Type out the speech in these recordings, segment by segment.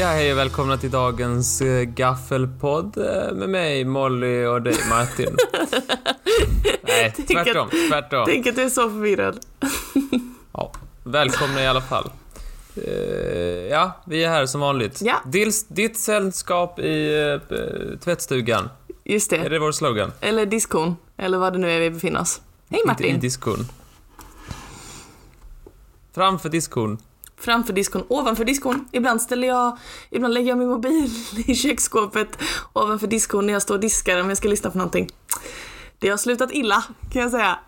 Ja, hej och välkomna till dagens eh, gaffelpodd eh, med mig, Molly och dig, Martin. Nej, Tänk tvärtom, tvärtom. Tänk att du är så förvirrad. Ja, välkomna i alla fall. Eh, ja, vi är här som vanligt. Ja. Dils, ditt sällskap i eh, tvättstugan. Just Är det. det vår slogan? Eller diskon. Eller vad det nu är vi befinner oss. Hej Inte i Martin. diskon. Framför diskon. Framför diskon, ovanför diskon. Ibland ställer jag, ibland lägger jag min mobil i köksskåpet ovanför diskon när jag står och diskar om jag ska lyssna på någonting. Det har slutat illa, kan jag säga.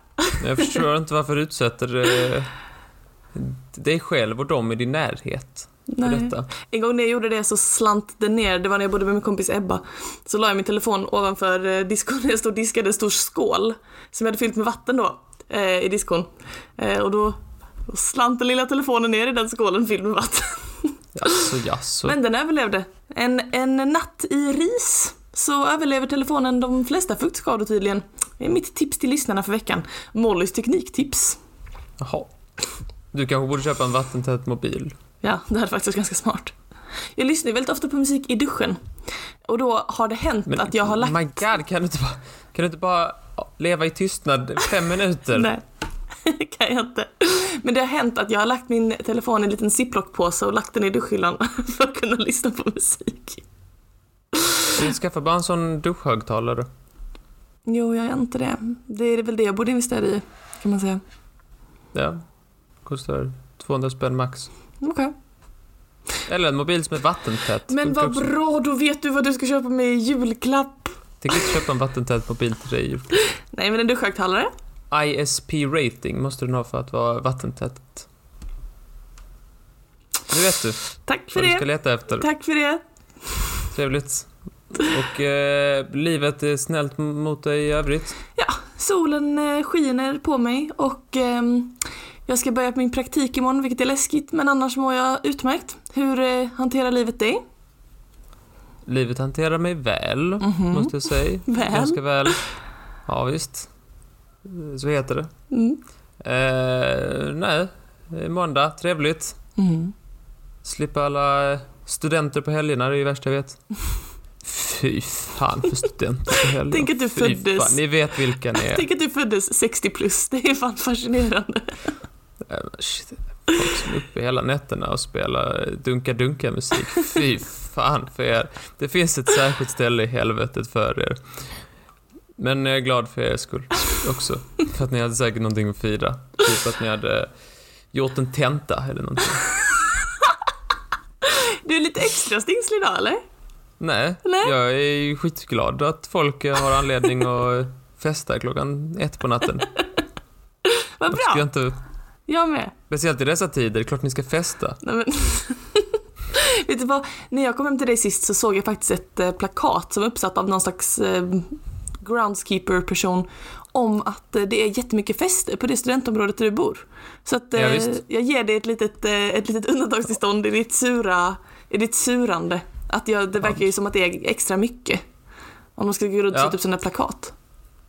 Jag förstår inte varför du utsätter eh, dig själv och dem i din närhet Nej. En gång när jag gjorde det så slant det ner, det var när jag bodde med min kompis Ebba. Så la jag min telefon ovanför eh, diskon när jag stod och diskade en stor skål som jag hade fyllt med vatten då, eh, i diskon. Eh, och då, då slant den lilla telefonen ner i den skålen fylld med vatten. Jaså, jaså. Men den överlevde. En, en natt i ris så överlever telefonen de flesta fuktskador tydligen. Det är mitt tips till lyssnarna för veckan. Mollys tekniktips. Jaha. Du kanske borde köpa en vattentät mobil. Ja, det är faktiskt ganska smart. Jag lyssnar väldigt ofta på musik i duschen. Och då har det hänt att jag har lagt... My God, kan du inte bara, kan du inte bara leva i tystnad fem minuter? Nej, kan jag inte. Men det har hänt att jag har lagt min telefon i en liten ziplockpåse och lagt den i duschhyllan för att kunna lyssna på musik. Du skaffar bara en sån duschhögtalare. Jo, jag gör inte det. Det är väl det jag borde investera i, kan man säga. Ja. Kostar 200 spänn max. Okej. Eller en mobil som är vattentät. Men vad bra, då vet du vad du ska köpa med i julklapp. Tänker inte köpa en vattentät mobil till dig. Nej, men en duschhögtalare. ISP rating måste den ha för att vara vattentät. Nu vet du Tack för vad du ska det. leta efter. Tack för det. Trevligt. Och eh, livet är snällt mot dig i övrigt. Solen eh, skiner på mig och ehm, jag ska börja på min praktik imorgon, vilket är läskigt, men annars mår jag utmärkt. Hur eh, hanterar livet dig? Livet hanterar mig väl, Mhm. måste jag säga. Väl? Ganska väl. Ja, visst. Så heter det. Mm. Eh, nej, måndag. Trevligt. Mm. Slippa alla studenter på helgerna, det är det värsta jag vet. Fy fan för studenter på helgerna. Tänk att du Fy föddes- Fan, ni vet vilka ni är. Tänk att du föddes 60 plus, det är fan fascinerande. Eh, shit, Folk som är uppe hela nätterna och spelar dunka-dunka-musik. Fy fan för er. Det finns ett särskilt ställe i helvetet för er. Men jag är glad för er skull också. För att ni hade säkert någonting att fira. Typ att ni hade gjort en tenta eller någonting. Du är lite extra stingslig idag eller? Nej, Nej. jag är ju skitglad att folk har anledning att festa klockan ett på natten. Vad ska jag bra, inte, jag med. speciellt i dessa tider, klart ni ska festa. Nej, men... Vet du vad, när jag kom hem till dig sist så såg jag faktiskt ett eh, plakat som är uppsatt av någon slags eh, groundskeeper-person om att eh, det är jättemycket fester på det studentområdet där du bor. Så att Ja, eh, jag ger dig ett litet, eh, ett litet undantagstillstånd i ditt sura, i ditt surande. Att jag, det verkar ju som att det är extra mycket. Om de ska gå runt och Ja. sätta upp sådana plakat.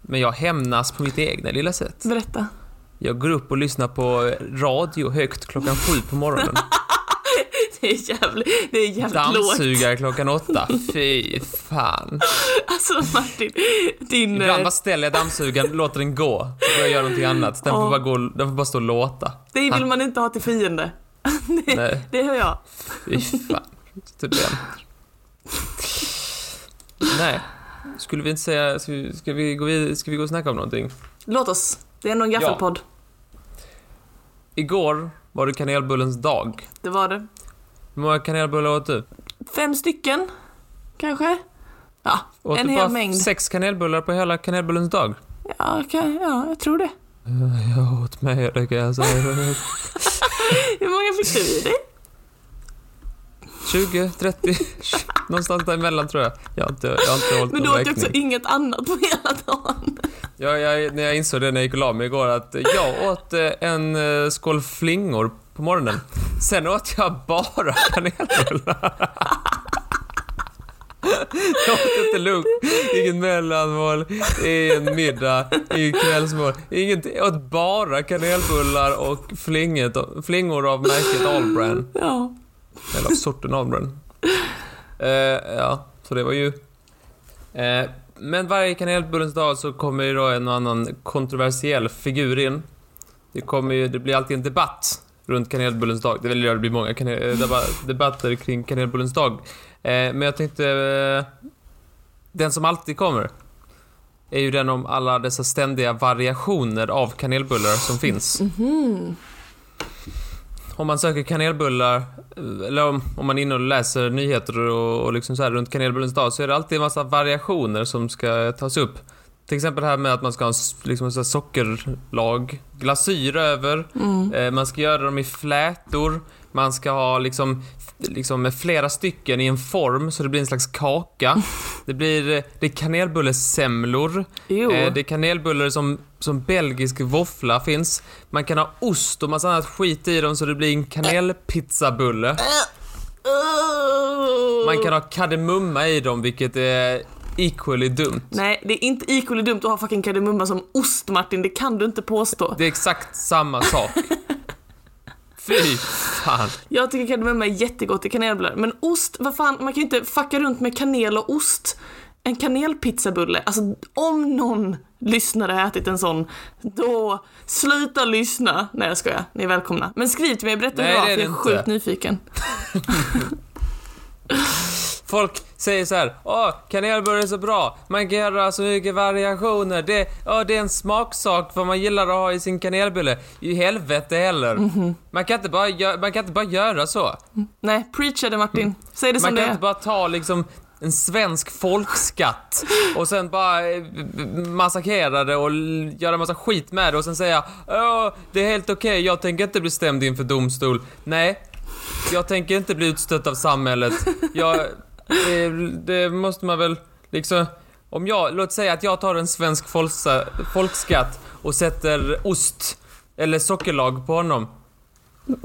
Men jag hämnas på mitt egna lilla sätt. Berätta. Jag går upp och lyssnar på radio högt klockan sju på morgonen. Det är jävligt, det är jävligt lågt. Dammsugare klockan åtta. Fy fan. Alltså Martin, din... Ibland eh, bara ställer jag dammsugaren, låter den gå. Och börjar göra någonting annat. Den får Ja. bara, gå, den får bara stå och låta. Det vill man inte ha till fiende. Det, Nej. det hör jag. Fy fan. Student. Nej. Skulle vi inte säga, ska vi, ska vi, gå, vid, ska vi gå och snacka om någonting? Låt oss. Det är ändå en gaffelpodd. Igår var det kanelbullens dag. Det var det. Hur många kanelbullar åt du? Fem stycken, kanske? Ja, Åt en du hel bara mängd. sex kanelbullar på hela kanelbullens dag? Ja, kan, ja, jag tror det. Jag åt mer, det kan jag säga. Hur många fick du i dig? 20, 30, någonstans däremellan tror jag. Jag har inte, jag har inte hållit Men du åt ju också inget annat på hela dagen. Jag, jag, när jag insåg det när jag gick och la mig igår att jag åt eh, en eh, skål flingor på morgonen. Sen åt jag bara kanelbullar. Jag åt inte lunch, inget mellanmål, ingen middag, inget kvällsmål. Inget, jag åt bara kanelbullar och flinget, flingor av märket Allbrand. Ja. Eller av sorten Allbrand. Eh, ja, så det var ju... Eh, men varje kanelbullens dag så kommer ju då en och annan kontroversiell figur in. Det kommer ju, det blir alltid en debatt runt kanelbullens dag. Det jag det blir många kanel, eh, deba- debatter kring kanelbullens dag. Eh, men jag tänkte... Eh, den som alltid kommer är ju den om alla dessa ständiga variationer av kanelbullar som finns. Om man söker kanelbullar, eh, eller om, om man är inne och läser nyheter och, och liksom så här runt kanelbullens dag, så är det alltid en massa variationer som ska tas upp. Till exempel det här med att man ska ha liksom så sockerlag, glasyr över, eh, man ska göra dem i flätor, man ska ha liksom, liksom med flera stycken i en form så det blir en slags kaka. Det blir eh, det är kanelbullesemlor. Eh, det är kanelbullar som, som belgisk våffla finns. Man kan ha ost och massa annat skit i dem så det blir en kanelpizzabulle. Man kan ha kardemumma i dem vilket är equally dumt. Nej, det är inte equally dumt att ha fucking kardemumma som ost Martin, det kan du inte påstå. Det är exakt samma sak. Fy fan. Jag tycker kardemumma är jättegott i kanelbullar, men ost, vad fan, man kan ju inte fucka runt med kanel och ost. En kanelpizzabulle, alltså om någon lyssnare har ätit en sån, då sluta lyssna. Nej jag skojar, ni är välkomna. Men skriv till mig berätta hur det var, för jag är sjukt nyfiken. Folk säger så här, åh, kanelbullar är så bra, man kan göra så mycket variationer, det, åh, det är en smaksak vad man gillar att ha i sin kanelbulle. I helvete heller. Mhm. Man, kan inte bara gö- man kan inte bara göra så. Nej, preacha det Martin. Säg det som Man det kan är. inte bara ta liksom en svensk folkskatt och sen bara eh, massakrera det och göra massa skit med det och sen säga Åh, det är helt okej, jag tänker inte bli stämd inför domstol. Nej, jag tänker inte bli utstött av samhället. Jag, det, det måste man väl liksom... Om jag, låt säga att jag tar en svensk folksa, folkskatt och sätter ost eller sockerlag på honom.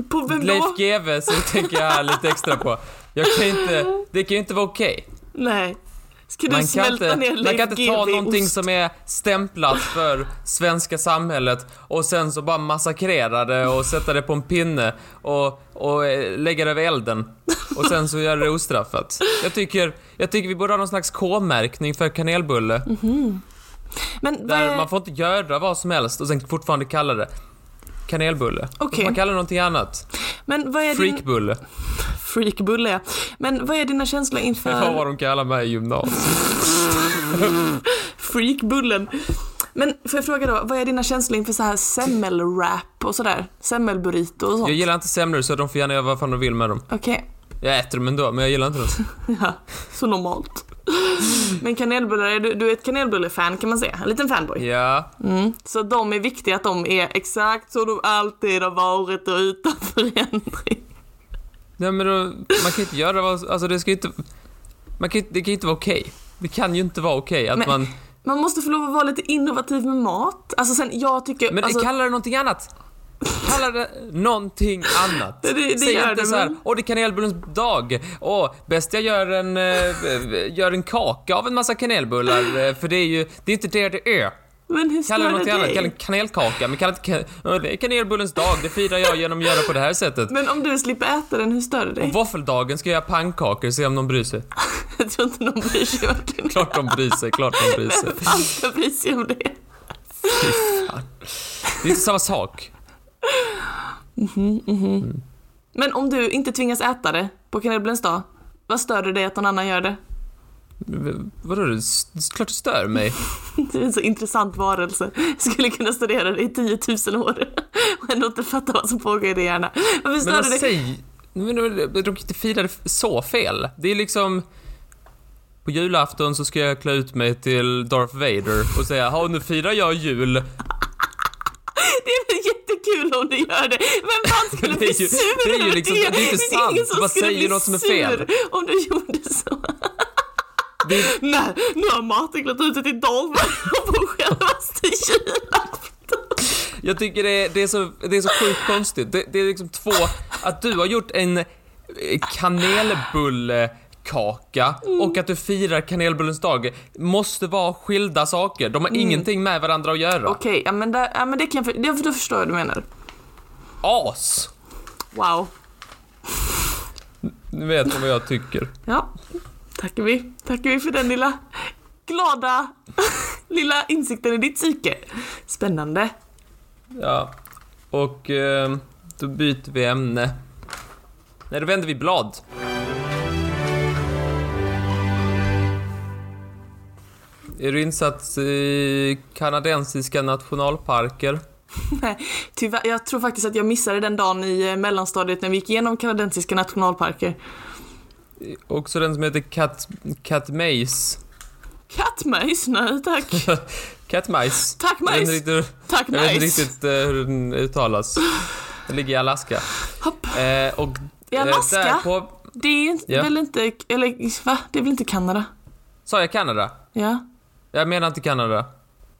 På vem Leif då? GW så tänker jag lite extra på. Jag kan inte, det kan ju inte vara okej. Nej. Ska du Man kan smälta inte, ner man kan inte ta någonting ost? som är stämplat för svenska samhället och sen så bara massakrera det och sätta det på en pinne och, och eh, lägga det över elden. Och sen så gör det ostraffat. Jag tycker, jag tycker vi borde ha någon slags K-märkning för kanelbulle. Men vad Där är... man får inte göra vad som helst och sen fortfarande kalla det kanelbulle. Får man kalla det någonting annat. Men vad är din... Freakbulle. Freakbulle, ja. Men vad är dina känslor Det var inför vad de kallar mig i gymnasiet. freakbullen? Men får jag fråga då, vad är dina känslor inför så här semmelwrap och sådär? Semmelburrito och sånt? Jag gillar inte semlor så de får gärna göra vad fan de vill med dem. Okej, Jag äter dem ändå, men jag gillar inte dem. ja, så normalt. Men kanelbullar, du, du är ett kanelbullefan kan man säga, en liten fanboy. Ja, Mm. Så de är viktiga att de är exakt så de alltid har varit och utan förändring. Nej men då, man kan inte göra vad, alltså det ska inte, man kan, det kan inte vara okej. Det kan ju inte vara okej att Men- man, Man måste få lov att vara lite innovativ med mat. Alltså sen, jag tycker... men alltså, kalla det någonting annat. Kalla det någonting annat. Det- det Säg inte det, så här, åh det är kanelbullens dag. Åh, bäst jag gör en, eh, gör en kaka av en massa kanelbullar. eh, För det är ju, det är inte det det är. men hur Kalla det det annat, kalla det kanelkaka. Men kalla det, inte ka- åh, det är kanelbullens dag, det firar jag genom att göra på det här sättet. Men om du slipper äta den, hur stör det dig? Och våffeldagen ska jag göra pannkakor, se om de bryr sig. Jag tror inte någon bryr sig Martin. Klart de bryr sig, klart de bryr sig. Vem fan ska bry sig om det? Fy fan. Det är inte samma sak. Men om du inte tvingas äta det på kanelbullens dag, vad stör det dig att någon annan gör det? Vadå, det är klart det stör mig. Du är en så intressant varelse. Jag skulle kunna studera dig i 10 000 år och ändå inte fatta vad som pågår i din hjärna. Varför stör det alltså, dig? Men de de kan inte fira det så fel. Det är liksom... På julafton så ska jag klä ut mig till Darth Vader och säga "Ja, nu firar jag jul. Det är väl jättekul om du gör det. Vem fan skulle Det är bli sur det är ju liksom- det är inte sant. ingen som Du bara skulle säger något som är fel. Om du gjorde så. Det är, Nej, nu har Martin klätt ut sig till Vader på självaste julafton. jag tycker det är, det är, så, det är så sjukt konstigt. Det, det är liksom två... Att du har gjort en eh, kanelbullekaka och att du firar kanelbullens dag måste vara skilda saker. De har ingenting med varandra att göra. Okej, ja men, där, ja, men det kan jag, för- då förstår jag vad du menar. As! Wow. Ni vet vad jag tycker. Ja, Tackar vi. Tackar vi för den lilla glada lilla insikten i ditt psyke. Spännande. Ja. Och eh, då byter vi ämne. Nej, då vänder vi blad. Är du insatt i kanadensiska nationalparker? Nej, tyvärr, jag tror faktiskt att jag missade den dagen i eh, mellanstadiet när vi gick igenom kanadensiska nationalparker. Också den som heter Cat, Katmais. Kattmajs? Nej tack. Katmais. Tack majs. riktigt, Tack jag vet inte majs. riktigt eh, hur den uttalas. Den ligger i Alaska. Hopp. Eh, och I eh, Alaska? där på... Det är Ja. väl inte, eller va? Det är väl inte Kanada? Sa jag Kanada? Ja. Jag menar inte Kanada.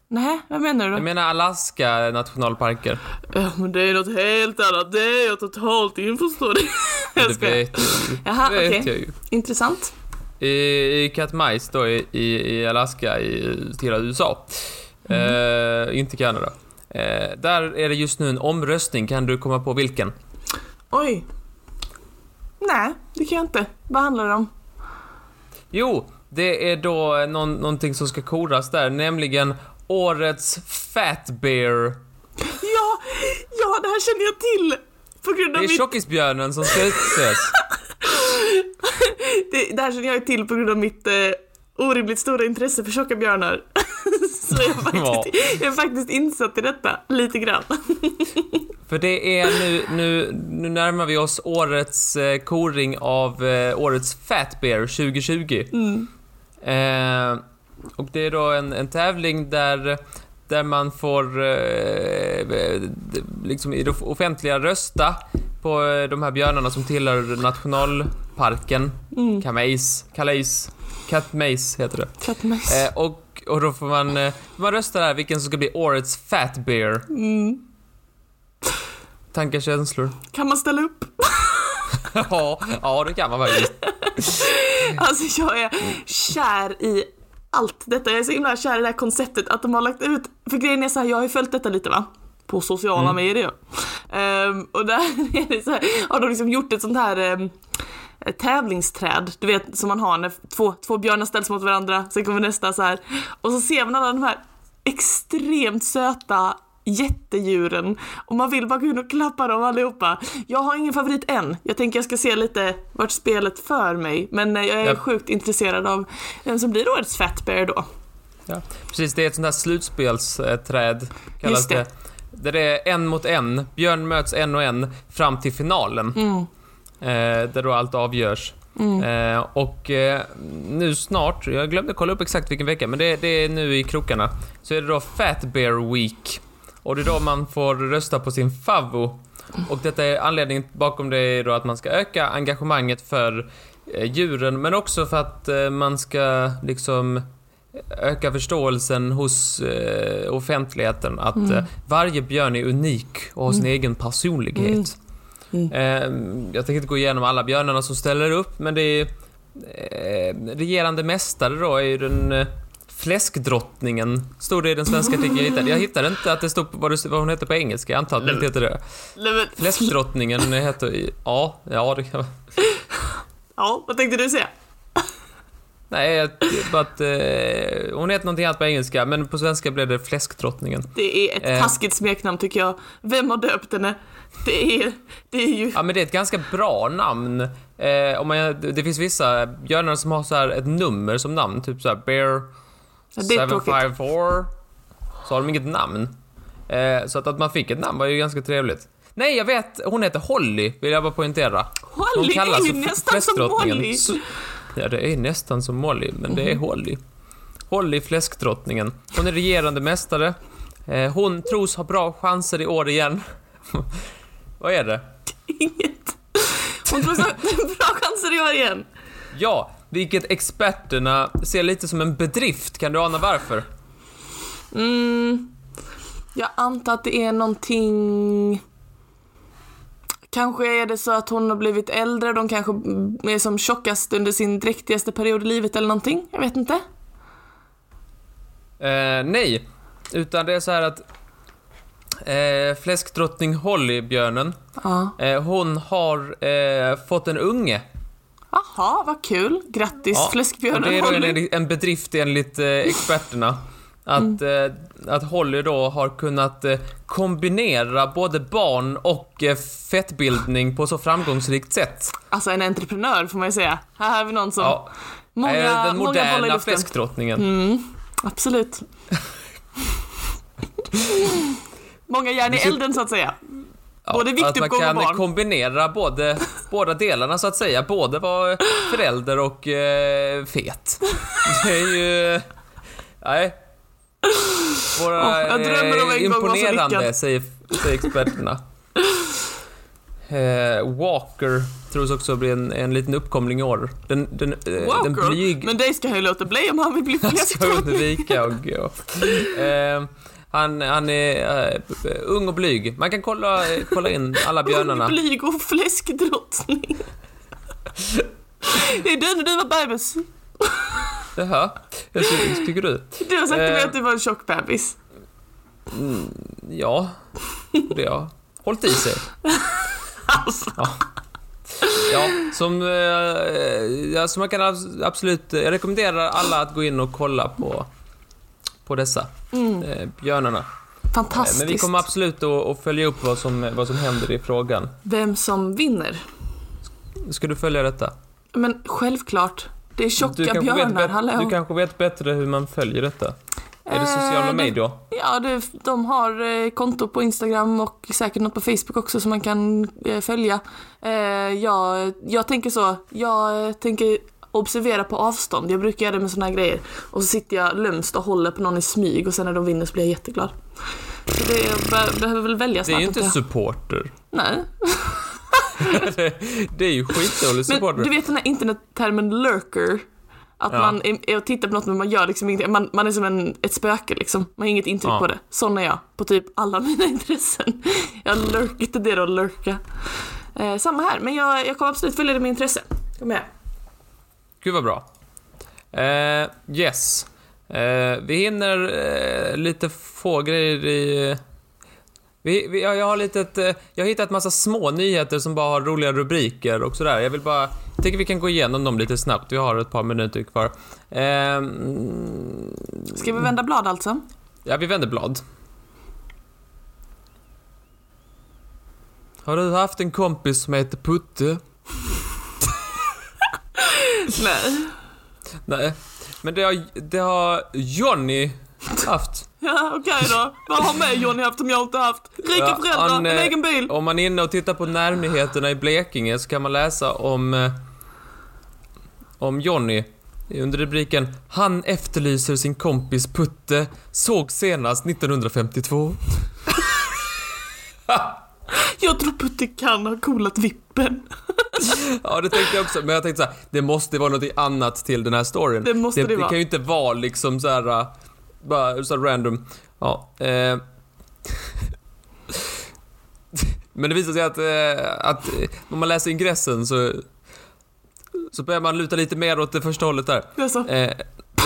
Nej, vad menar du Jag då? menar Alaska nationalparker. Ja, men det är något helt annat. Det är jag totalt införstådd i. Jag Det skojar. vet jag ju. Jaha, okej. jag ju. Intressant. I, i Katmais då i, i, i Alaska i till USA. Mm. Eh, inte Kanada. Eh, där är det just nu en omröstning. Kan du komma på vilken? Oj. Nej, det kan jag inte. Vad handlar det om? Jo, det är då någon, någonting som ska koras där, nämligen årets Fat Bear. Ja, ja, det här känner jag till. På grund Det av är mitt... tjockisbjörnen som ska utses. Det, det här känner jag till på grund av mitt eh, orimligt stora intresse för tjocka björnar. Så jag är, faktiskt, jag är faktiskt insatt i detta, lite grann. För det är nu, nu, nu närmar vi oss årets eh, koring av eh, årets Fat Bear 2020. Mm. Eh, och det är då en, en tävling där, där man får eh, liksom i det offentliga rösta på eh, de här björnarna som tillhör nationalparken. Mm. Kamais, Calais, Katmais heter det. Kattmajs. Eh, och, och då får man, eh, man rösta där vilken som ska bli årets Fat Bear. Mm. Tankar, känslor? Kan man ställa upp? ja, ja, det kan man faktiskt. Alltså jag är kär i allt detta. Jag är så himla kär i det här konceptet att de har lagt ut, för grejen är så här, jag har ju följt detta lite va? På sociala Mm. medier. Ehm, och där är det så här, har de liksom gjort ett sånt här ett tävlingsträd, du vet som man har när två, två björnar ställs mot varandra, sen kommer nästa så här. Och så ser man alla de här extremt söta jättedjuren och man vill bara gå in och klappa dem allihopa. Jag har ingen favorit än. Jag tänker jag ska se lite vart spelet för mig, men eh, jag är Ja. sjukt intresserad av vem som blir årets Fat Bear då. Ja, precis, det är ett sånt här slutspelsträd, kallas Just det. det. Där det är en mot en, björn möts en och en fram till finalen. Mm. Eh, där då allt avgörs. Mm. Eh, och eh, nu snart, jag glömde kolla upp exakt vilken vecka, men det, det är nu i krokarna, så är det då Fat Bear Week. Och det är då man får rösta på sin favvo. Och detta är anledningen bakom det är då att man ska öka engagemanget för eh, djuren, men också för att eh, man ska liksom öka förståelsen hos eh, offentligheten att Mm. eh, varje björn är unik och har sin egen personlighet. Mm. Eh, jag tänker inte gå igenom alla björnarna som ställer upp, men det är eh, regerande mästare då är ju den eh, Fläskdrottningen, stod det i den svenska artikeln jag hittade. Jag hittade inte att det stod vad, det, vad hon heter på engelska, jag antar att det inte heter det. Nej, Fläskdrottningen heter... Ja, ja det kan Ja, vad tänkte du säga? Nej, bara att... Eh, hon heter någonting annat på engelska, men på svenska blev det Fläskdrottningen. Det är ett Eh. taskigt smeknamn tycker jag. Vem har döpt henne? Det är, det är ju... Ja, men det är ett ganska bra namn. Eh, om man, det finns vissa björnar som har så här ett nummer som namn, typ så här Bear Ja, det är tråkigt. 754. Så har de inget namn. Eh, så att, att man fick ett namn var ju ganska trevligt. Nej, jag vet. Hon heter Holly, vill jag bara poängtera. Hon Holly kallas är ju nästan som. Molly. Ja, det är nästan som Molly, men det är Mhm. Holly. Holly, fläskdrottningen. Hon är regerande mästare. Eh, hon tros ha bra chanser i år igen. Vad är det? Inget. Hon tror så bra chanser i år igen. Ja, vilket experterna ser lite som en bedrift. Kan du ana varför? Mm, jag antar att det är någonting... Kanske är det så att hon har blivit äldre, de kanske är som tjockast under sin dräktigaste period i livet eller någonting. Jag vet inte. Eh, nej, utan det är så här att eh, fläskdrottning Holly, björnen, Ja. eh, hon har eh, fått en unge. Jaha, vad kul. Grattis Ja, fläskbjörnen det är en, en bedrift enligt eh, experterna. Att, eh, att Holly då har kunnat eh, kombinera både barn och eh, fettbildning på så framgångsrikt sätt. Alltså en entreprenör får man ju säga. Här har vi någon som... Ja, många, eh, den många moderna luften. fläskdrottningen. Mm, absolut. många järn i elden så att säga. Ja, Både att man viktuppgång och kan barn. kombinera både, båda delarna så att säga. Både vara förälder och eh, fet. Det är ju... Nej. Våra, Åh, jag drömmer om en imponerande, säger, säger experterna. Eh, Walker tros också bli en, en liten uppkomling i år. Den, den, eh, den Walker? blyg... Men det ska han ju låta bli om han vill bli Han ska undvika och gå. Eh, han, han är eh, ung och blyg. Man kan kolla, eh, kolla in alla björnarna. Ung, blyg och fläskdrottning. Det är när du var bebis. Jaha, hur ty- tycker du? Du har sagt till mig Eh. att du var en tjock bebis. Ja, det har hållit i sig. Alltså. Ja, som, eh, ja, så man kan abs- absolut, jag rekommenderar alla att gå in och kolla på, på dessa eh, björnarna. Eh, Fantastiskt. Men vi kommer absolut att, följa upp vad som, vad som händer i frågan. Vem som vinner? Ska du följa detta? Men självklart. Det är tjocka Du kanske, vet, björnar, hallå. du kanske vet bättre hur man följer detta? Är det sociala Eh, det- medier? Ja, det, de har eh, konto på Instagram och säkert något på Facebook också som man kan eh, följa. Eh, jag, jag tänker så, jag eh, tänker observera på avstånd. Jag brukar göra det med såna här grejer. Och så sitter jag lömskt och håller på någon i smyg och sen när de vinner så blir jag jätteglad. Så det be- behöver väl välja Det är snart. ju inte jag. supporter. Nej. det, det är ju skitdålig supporter. Men du vet den här internettermen lurker? Att Ja. man är, är och tittar på något men man gör liksom ingenting. Man, man är som en, ett spöke liksom. Man har inget intryck Ja. på det. Sån är jag. På typ alla mina intressen. Jag lurkar, inte det då, lurka. Eh, samma här, men jag, jag kommer absolut följa det med intresse. Kom med. Gud vad bra. Eh, yes. Eh, vi hinner eh, lite få grejer i... Vi, vi, jag, har lite ett, eh, jag har hittat massa små nyheter som bara har roliga rubriker och sådär. Jag vill bara... Jag tänker vi kan gå igenom dem lite snabbt. Vi har ett par minuter kvar. Eh, Ska vi vända blad alltså? ja, vi vänder blad. Har du haft en kompis som heter Putte? Nej. Nej. Men det har, det har Johnny haft. Ja, okej då. Vad har med Johnny haft som jag inte haft? Rika Ja, föräldrar, han, en eh, egen bil. Om man är inne och tittar på närnyheterna i Blekinge så kan man läsa om eh, om Jonny under rubriken Han efterlyser sin kompis Putte, såg senast 1952. Jag tror Putte kan ha coolat vippen. Ja, det tänkte jag också, men jag tänkte så här, det måste vara något annat till den här storyn. Det måste det det, vara. kan ju inte vara liksom så här, äh, bara så här random. Ja, eh. Men det visar sig att, eh, att eh, om man läser ingressen så, så börjar man luta lite mer åt det första hållet där. Eh, det är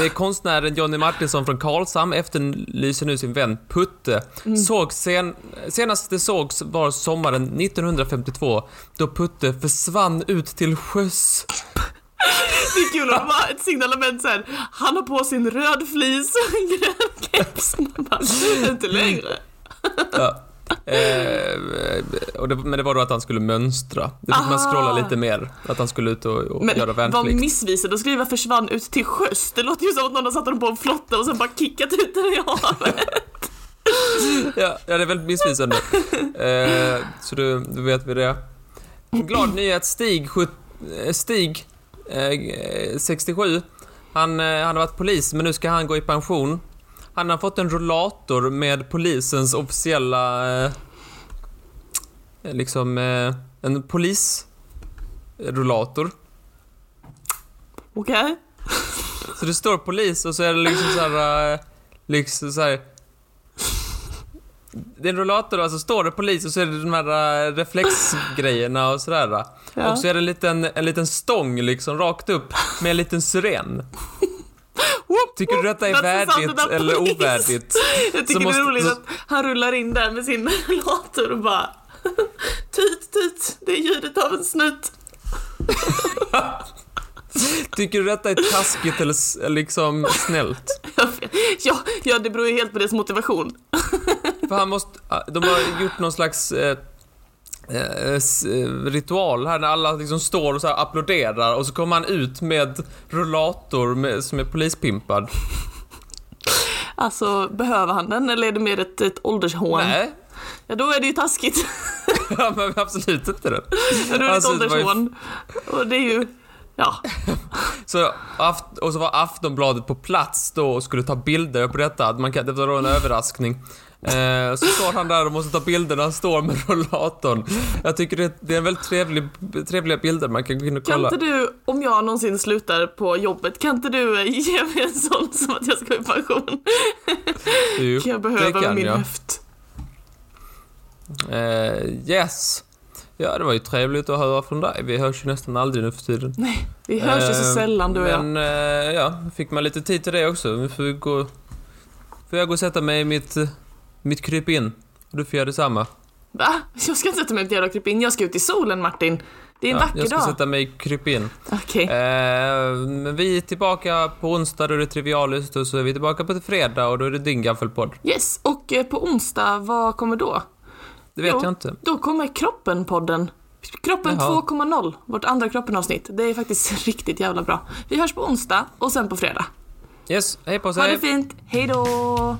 konstnären Johnny Martinsson från Karlshamn efterlyser nu sin vän Putte. Mm. Såg sen, senast det sågs var sommaren 1952 då Putte försvann ut till sjöss. det är kul att vara ett signalement såhär. Han har på sin röd flis och en grön keps. Man bara, inte längre. Ja. Eh, och det, men det var då att han skulle mönstra. Det fick man scrolla lite mer. Att han skulle ut och, och Men göra värnplikt. missvisad att skriva försvann ut till sjöss. Det låter ju som att någon har satt honom på en flotte och sen bara kickat ut den i havet. Ja, ja, det är väldigt missvisande. eh, så du, du vet vi det. Glad nyhet, Stig, eh, Stig eh, 67. Han, eh, han har varit polis, men nu ska han gå i pension. Han har fått en rollator med polisens officiella... Eh, liksom... Eh, en polisrollator. Okej? Så det står polis och så är det liksom så här, eh, liksom så här. Det är en rollator och så står det polis och så är det de här eh, reflexgrejerna och sådär. Ja. Och så är det en liten, en liten stång liksom rakt upp med en liten syren. Tycker du detta är värdigt eller police. ovärdigt? Jag tycker Så det måste- är roligt att han rullar in där med sin rollator och bara Tut, tut, det är ljudet av en snut. Tycker du detta är taskigt eller liksom snällt? Ja, ja, det beror ju helt på deras motivation. För han måste, de har gjort någon slags eh, ritual här när alla liksom står och så applåderar och så kommer han ut med rullator med, som är polispimpad. Alltså, behöver han den eller är det mer ett, ett åldershån? Nej, Ja, då är det ju taskigt. ja, men absolut inte det. Då är det Alltså, ett var ju- åldershån. Och det är ju... Ja. Så, och så var Aftonbladet på plats då och skulle ta bilder på detta. Att Man kan, det var då en överraskning. Eh, så står han där och måste ta bilder när han står med rullatorn. Jag tycker det, det är en väldigt trevlig, trevliga bilder man kan gå in och Kan kolla. inte du, om jag någonsin slutar på jobbet, kan inte du eh, ge mig en sån som att jag ska i pension? Jo, Kan jag behöva kan min jag. höft? Eh, yes. Ja, det var ju trevligt att höra från dig. Vi hörs ju nästan aldrig nu för tiden. Nej, vi hörs ju så Eh, sällan du och jag. Men eh, ja, fick man lite tid till det också. Nu får vi gå... Får jag gå och sätta mig i mitt, eh, mitt krypin? Och du får göra detsamma. Va? Jag ska inte sätta mig i ett jävla krypin, jag ska ut i solen Martin. Det är en Ja, vacker jag ska dag. sätta mig i krypin. Okej. Eh, men vi är tillbaka på onsdag, då är det Trivialist och så är vi tillbaka på fredag och då är det din gaffelpodd. Yes, och eh, på onsdag, vad kommer då? Det vet Jo. jag inte. Då kommer Kroppen-podden. Kroppen Jaha. 2.0, vårt andra Kroppen-avsnitt. Det är faktiskt riktigt jävla bra. Vi hörs på onsdag och sen på fredag. Yes, hej på Ha sig. det fint, hej då!